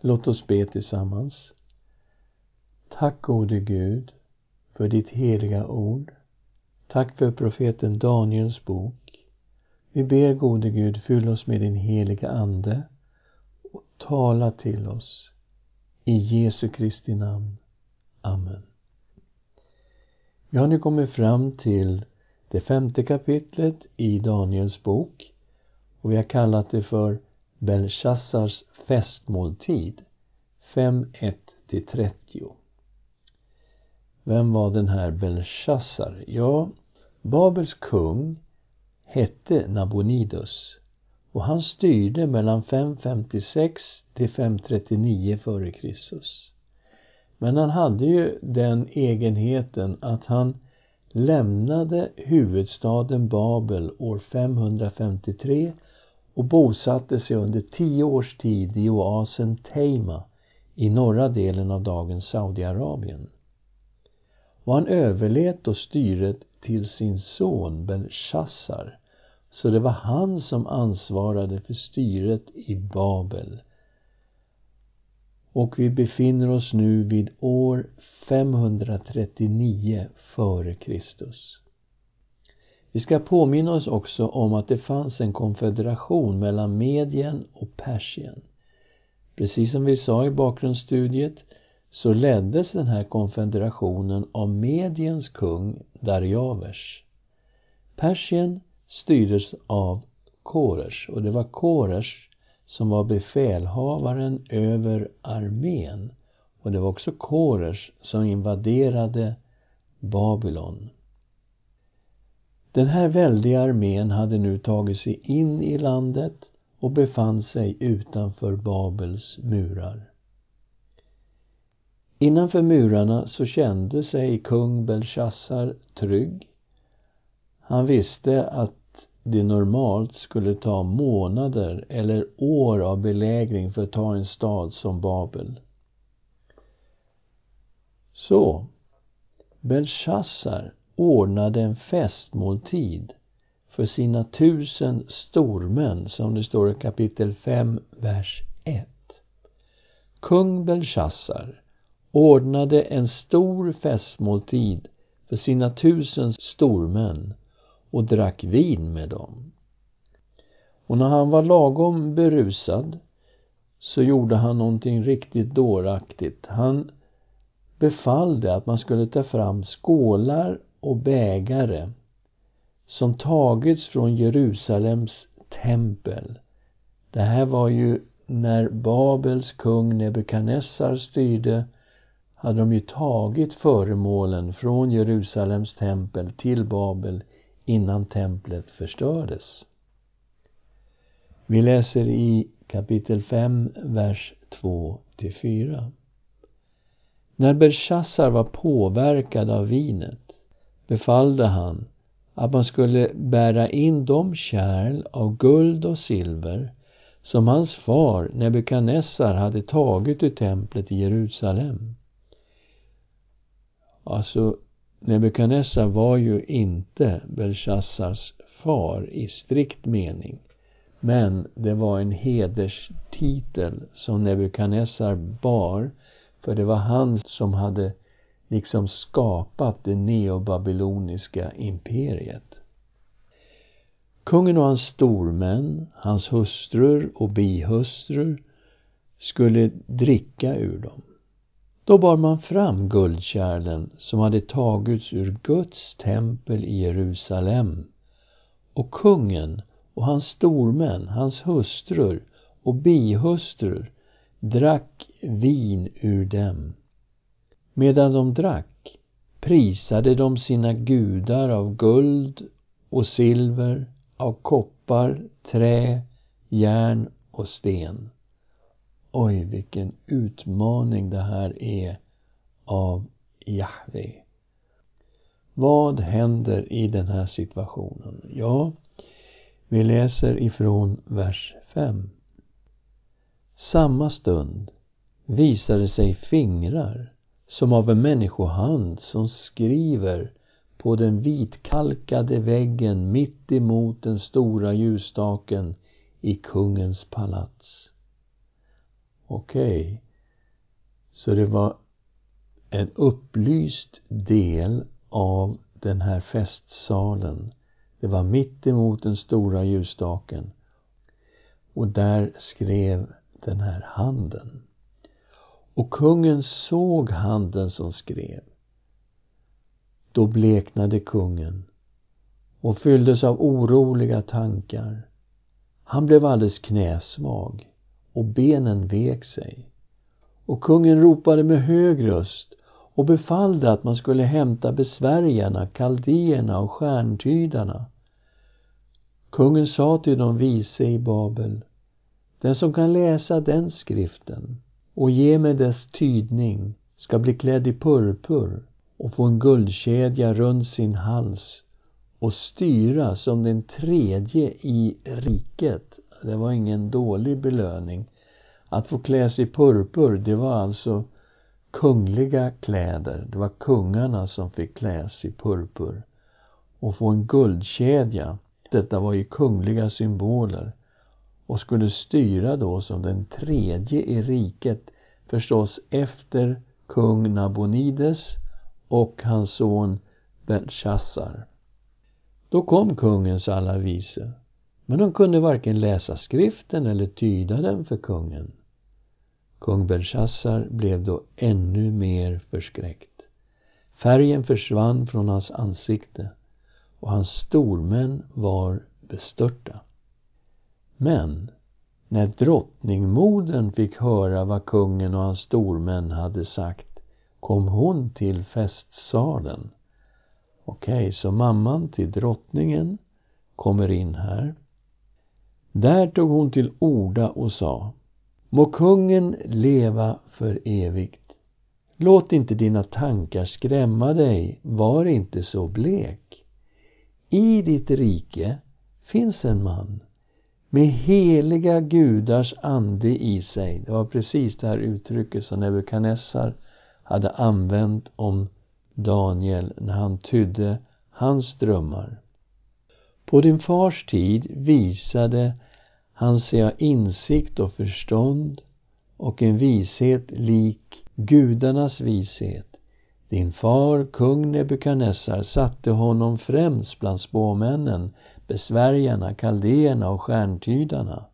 Låt oss be tillsammans. Tack gode Gud för ditt heliga ord. Tack för profeten Daniels bok. Vi ber gode Gud, fyll oss med din heliga Ande och tala till oss. I Jesu Kristi namn. Amen. Vi har nu kommit fram till det femte kapitlet i Daniels bok och vi har kallat det för Belshazzars festmåltid 5.1 30. Vem var den här Belshazzar? Ja, Babels kung hette Nabonidus och han styrde mellan 556 till 539 f.Kr. Men han hade ju den egenheten att han lämnade huvudstaden Babel år 553 och bosatte sig under tio års tid i oasen Teima i norra delen av dagens Saudiarabien. Och han överlät då styret till sin son Belshazzar, så det var han som ansvarade för styret i Babel. Och vi befinner oss nu vid år 539 f.Kr. Vi ska påminna oss också om att det fanns en konfederation mellan Medien och Persien. Precis som vi sa i bakgrundsstudiet så leddes den här konfederationen av Mediens kung Darjavers. Persien styrdes av Koresh och det var Koresh som var befälhavaren över armén och det var också Koresh som invaderade Babylon. Den här väldiga armén hade nu tagit sig in i landet och befann sig utanför Babels murar. Innanför murarna så kände sig kung Belshazzar trygg. Han visste att det normalt skulle ta månader eller år av belägring för att ta en stad som Babel. Så, Belshazzar ordnade en festmåltid för sina tusen stormän som det står i kapitel 5, vers 1. Kung Belshazzar ordnade en stor festmåltid för sina tusen stormän och drack vin med dem. Och när han var lagom berusad så gjorde han någonting riktigt dåraktigt. Han befallde att man skulle ta fram skålar och bägare som tagits från Jerusalems tempel. Det här var ju när Babels kung Nebukadnessar styrde hade de ju tagit föremålen från Jerusalems tempel till Babel innan templet förstördes. Vi läser i kapitel 5, vers 2-4. När Belshazzar var påverkad av vinet befallde han att man skulle bära in de kärl av guld och silver som hans far Nebukadnessar hade tagit ur templet i Jerusalem. Alltså, Nebukadnessar var ju inte Belshazzars far i strikt mening. Men det var en hederstitel som Nebukadnessar bar för det var han som hade liksom skapat det neobabyloniska imperiet. Kungen och hans stormän, hans hustrur och bihustrur skulle dricka ur dem. Då bar man fram guldkärlen som hade tagits ur Guds tempel i Jerusalem och kungen och hans stormän, hans hustrur och bihustrur drack vin ur dem. Medan de drack prisade de sina gudar av guld och silver, av koppar, trä, järn och sten. Oj, vilken utmaning det här är av Jahve. Vad händer i den här situationen? Ja, vi läser ifrån vers 5. Samma stund visade sig fingrar som av en människohand som skriver på den vitkalkade väggen mitt emot den stora ljusstaken i kungens palats. Okej. Okay. Så det var en upplyst del av den här festsalen. Det var mitt emot den stora ljusstaken. Och där skrev den här handen. Och kungen såg handen som skrev. Då bleknade kungen och fylldes av oroliga tankar. Han blev alldeles knäsvag och benen vek sig. Och kungen ropade med hög röst och befallde att man skulle hämta besvärjarna, kaldéerna och stjärntydarna. Kungen sa till de vise i Babel, den som kan läsa den skriften och ge mig dess tydning ska bli klädd i purpur och få en guldkedja runt sin hals och styra som den tredje i riket. Det var ingen dålig belöning. Att få klä sig i purpur, det var alltså kungliga kläder. Det var kungarna som fick klä sig i purpur. Och få en guldkedja, detta var ju kungliga symboler. Och skulle styra då som den tredje i riket, förstås efter kung Nabonides och hans son Belshazzar. Då kom kungens alla vise, men de kunde varken läsa skriften eller tyda den för kungen. Kung Belshazzar blev då ännu mer förskräckt. Färgen försvann från hans ansikte och hans stormän var bestörta. Men när drottningmodern fick höra vad kungen och hans stormän hade sagt kom hon till festsalen. Okej, så mamman till drottningen kommer in här. Där tog hon till orda och sa Må kungen leva för evigt. Låt inte dina tankar skrämma dig, var inte så blek. I ditt rike finns en man med heliga gudars ande i sig. Det var precis det här uttrycket som Nebukadnessar hade använt om Daniel när han tydde hans drömmar. På din fars tid visade han sig insikt och förstånd och en vishet lik gudarnas vishet. Din far, kung Nebukadnessar, satte honom främst bland spåmännen, besvärjarna, kaldéerna och stjärntydarna.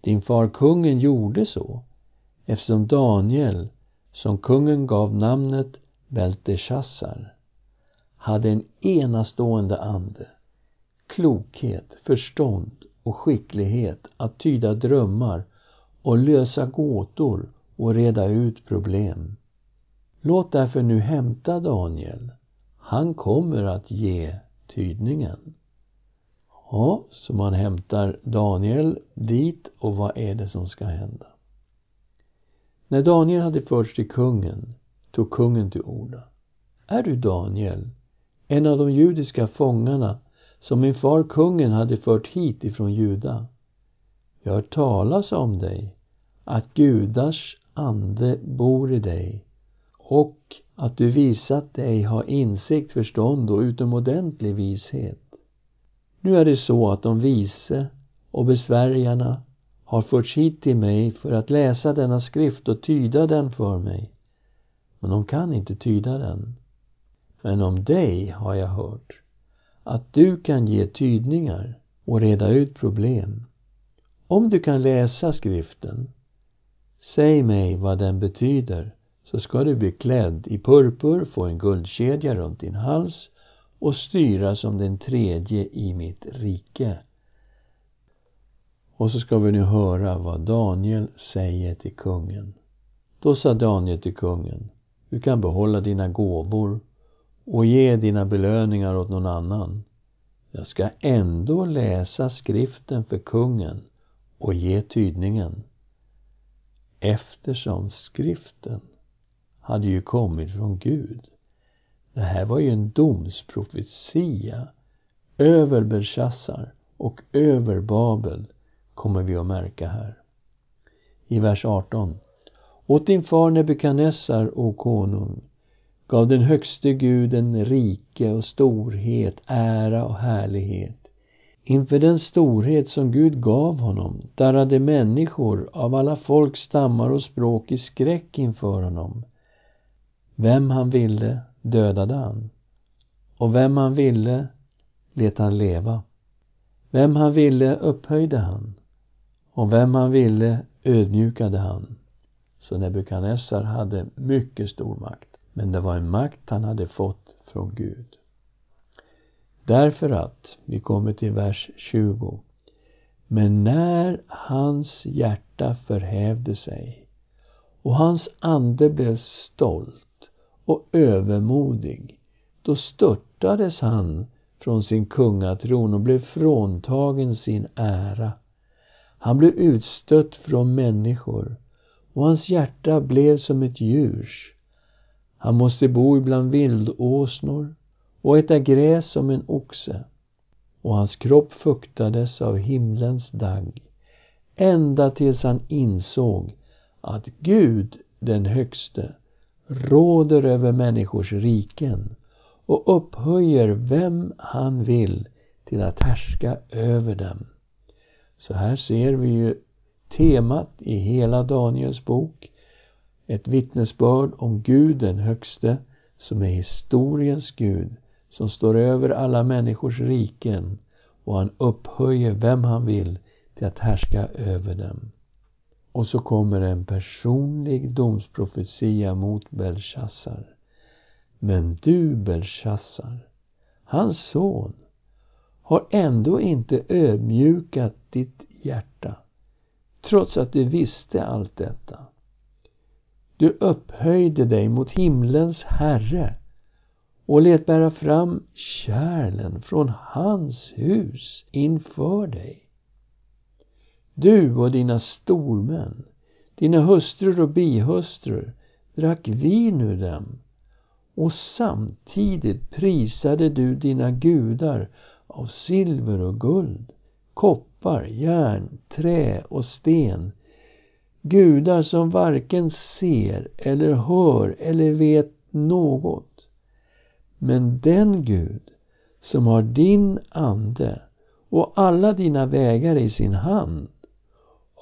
Din far kungen gjorde så, eftersom Daniel, som kungen gav namnet Belteshazzar, hade en enastående ande, klokhet, förstånd och skicklighet att tyda drömmar och lösa gåtor och reda ut problem. Låt därför nu hämta Daniel. Han kommer att ge tydningen. Ja, så man hämtar Daniel dit och vad är det som ska hända? När Daniel hade förts till kungen tog kungen till orda. Är du Daniel, en av de judiska fångarna som min far kungen hade fört hit ifrån Juda. Jag har hört talas om dig, att gudars ande bor i dig och att du visat dig ha insikt, förstånd och utomordentlig vishet. Nu är det så att de vise och besvärjarna har förts hit till mig för att läsa denna skrift och tyda den för mig. Men de kan inte tyda den. Men om dig har jag hört att du kan ge tydningar och reda ut problem. Om du kan läsa skriften, säg mig vad den betyder så ska du bli klädd i purpur, få en guldkedja runt din hals och styra som den tredje i mitt rike. Och så ska vi nu höra vad Daniel säger till kungen. Då sa Daniel till kungen, du kan behålla dina gåvor och ge dina belöningar åt någon annan. Jag ska ändå läsa skriften för kungen och ge tydningen. Eftersom skriften hade ju kommit från Gud. Det här var ju en domsprofetia över Belshazzar och över Babel, kommer vi att märka här. I vers 18. Åt din far Nebukadnessar, o konung, gav den högste guden rike och storhet, ära och härlighet. Inför den storhet som Gud gav honom darrade människor av alla folk, stammar och språk i skräck inför honom. Vem han ville dödade han och vem han ville lät han leva. Vem han ville upphöjde han och vem han ville ödmjukade han. Så Nebukadnessar hade mycket stor makt. Men det var en makt han hade fått från Gud. Därför att, vi kommer till vers 20. Men när hans hjärta förhävde sig och hans ande blev stolt och övermodig, då störtades han från sin kungatron och blev fråntagen sin ära. Han blev utstött från människor och hans hjärta blev som ett djurs. Han måste bo ibland vildåsnor och äta gräs som en oxe. Och hans kropp fuktades av himlens dagg ända tills han insåg att Gud, den högste, råder över människors riken och upphöjer vem han vill till att härska över dem. Så här ser vi ju temat i hela Daniels bok. Ett vittnesbörd om Gud den högste som är historiens Gud som står över alla människors riken och han upphöjer vem han vill till att härska över dem. Och så kommer en personlig domsprofetia mot Belshazzar. Men du, Belshazzar, hans son, har ändå inte ödmjukat ditt hjärta, trots att du visste allt detta. Du upphöjde dig mot himlens Herre och lät bära fram kärlen från hans hus inför dig. Du och dina stormän, dina hustrur och bihustrur drack vin ur dem och samtidigt prisade du dina gudar av silver och guld, koppar, järn, trä och sten. Gudar som varken ser eller hör eller vet något. Men den Gud som har din ande och alla dina vägar i sin hand,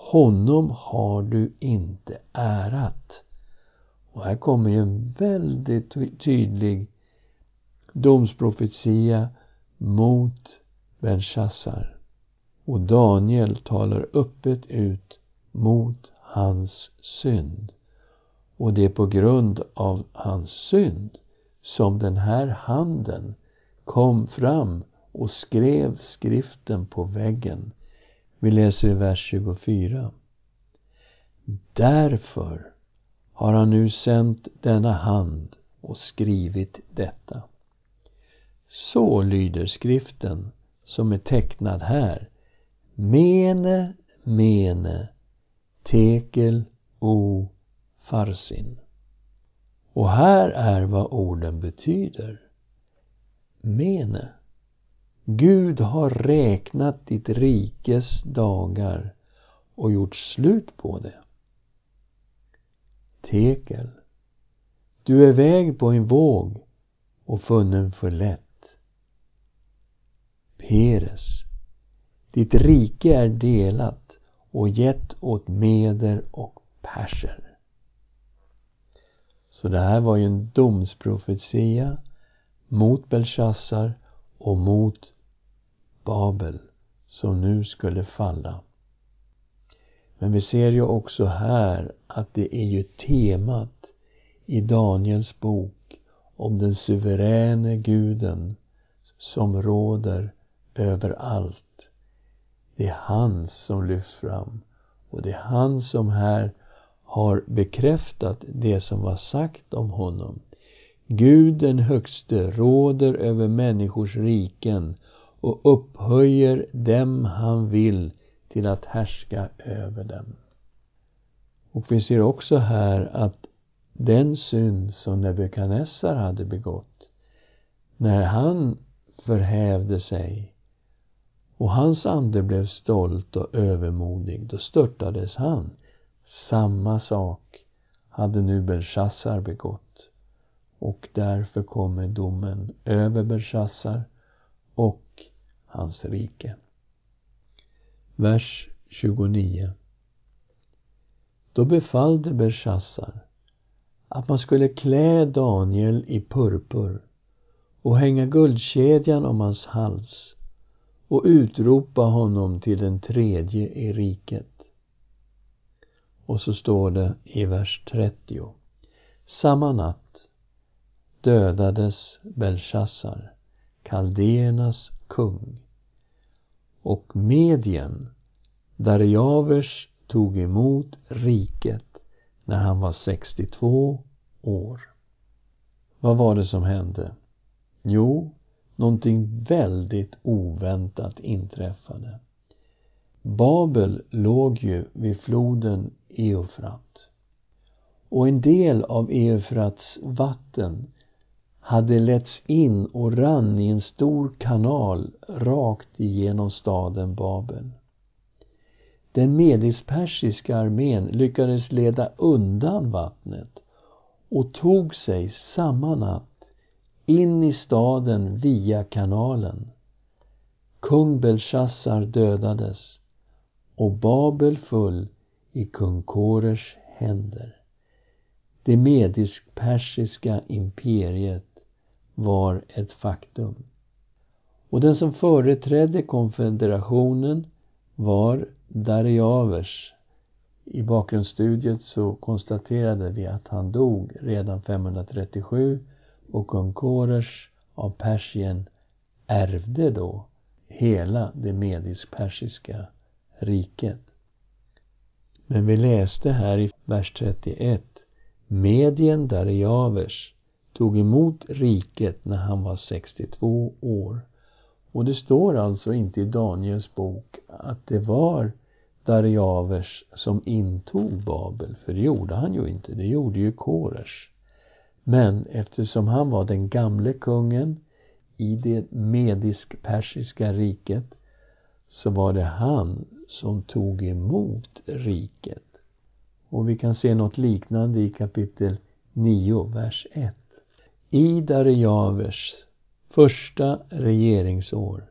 honom har du inte ärat. Och här kommer ju en väldigt tydlig domsprofetia mot Belshazzar. Och Daniel talar öppet ut mot hans synd. Och det är på grund av hans synd som den här handen kom fram och skrev skriften på väggen. Vi läser i vers 24. Därför har han nu sänt denna hand och skrivit detta. Så lyder skriften som är tecknad här. Mene, mene, tekel, o, farsin. Och här är vad orden betyder. Mene. Gud har räknat ditt rikes dagar och gjort slut på det. Tekel. Du är väg på en våg och funnen för lätt. Peres. Ditt rike är delat och gett åt meder och perser. Så det här var ju en domsprofetia mot Belshazzar och mot Babel som nu skulle falla. Men vi ser ju också här att det är ju temat i Daniels bok om den suveräne guden som råder över allt. Det är han som lyfts fram och det är han som här har bekräftat det som var sagt om honom. Gud den högste råder över människors riken och upphöjer dem han vill till att härska över dem. Och vi ser också här att den synd som Nebukadnessar hade begått, när han förhävde sig och hans ande blev stolt och övermodig, då störtades han. Samma sak hade nu Belshazzar begått och därför kommer domen över Belshazzar och hans rike. vers 29. Då befallde Belshazzar att man skulle klä Daniel i purpur och hänga guldkedjan om hans hals och utropa honom till den tredje i riket. Och så står det i vers 30. Samma natt dödades Belshazzar, kaldéernas kung. Och Medien, Darjavers, tog emot riket när han var 62 år. Vad var det som hände? Jo, någonting väldigt oväntat inträffade. Babel låg ju vid floden Eufrat. Och en del av Eufrats vatten hade letts in och rann i en stor kanal rakt igenom staden Babel. Den medisk-persiska armén lyckades leda undan vattnet och tog sig samma natt in i staden via kanalen. Kung Belshazzar dödades och Babel föll i kung Korers händer. Det medisk-persiska imperiet var ett faktum. Och den som företrädde konfederationen var Dariavers. I bakgrundsstudiet så konstaterade vi att han dog redan 537 och kung Koresh av Persien ärvde då hela det medisk-persiska riket. Men vi läste här i vers 31 Medien Dariavers tog emot riket när han var 62 år. Och det står alltså inte i Daniels bok att det var Dariavers som intog Babel, för det gjorde han ju inte, det gjorde ju Koresh. Men eftersom han var den gamle kungen i det medisk-persiska riket så var det han som tog emot riket. Och vi kan se något liknande i kapitel 9, vers 1. I Darjavers första regeringsår,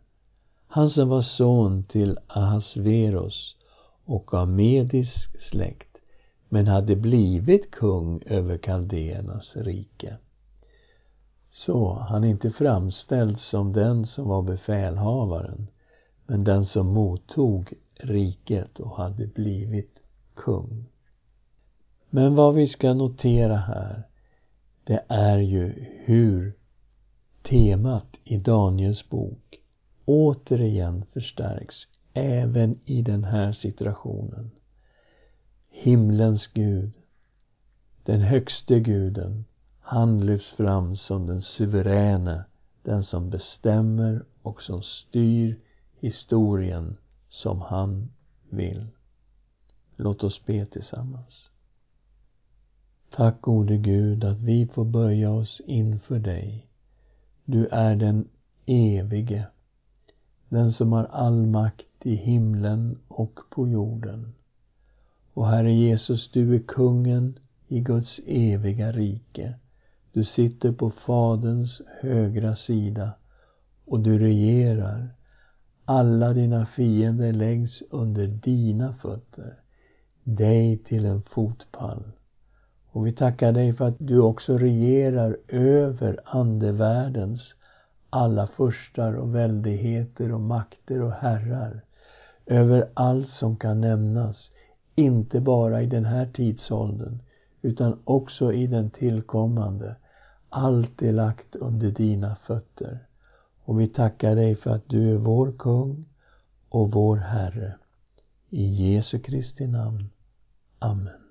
han som var son till Ahasveros och av medisk släkt, men hade blivit kung över kaldéernas rike. Så han är inte framställd som den som var befälhavaren, men den som mottog riket och hade blivit kung. Men vad vi ska notera här, det är ju hur temat i Daniels bok återigen förstärks även i den här situationen. Himlens Gud, den högste guden, han lyfts fram som den suveräne, den som bestämmer och som styr historien som han vill. Låt oss be tillsammans. Tack gode Gud att vi får böja oss inför dig. Du är den evige, den som har all makt i himlen och på jorden. Och Herre Jesus, du är kungen i Guds eviga rike. Du sitter på Faderns högra sida och du regerar. Alla dina fiender läggs under dina fötter, dig till en fotpall. Och vi tackar dig för att du också regerar över andevärldens alla furstar och väldigheter och makter och herrar. Över allt som kan nämnas, inte bara i den här tidsåldern, utan också i den tillkommande. Allt är lagt under dina fötter. Och vi tackar dig för att du är vår kung och vår Herre. I Jesu Kristi namn. Amen.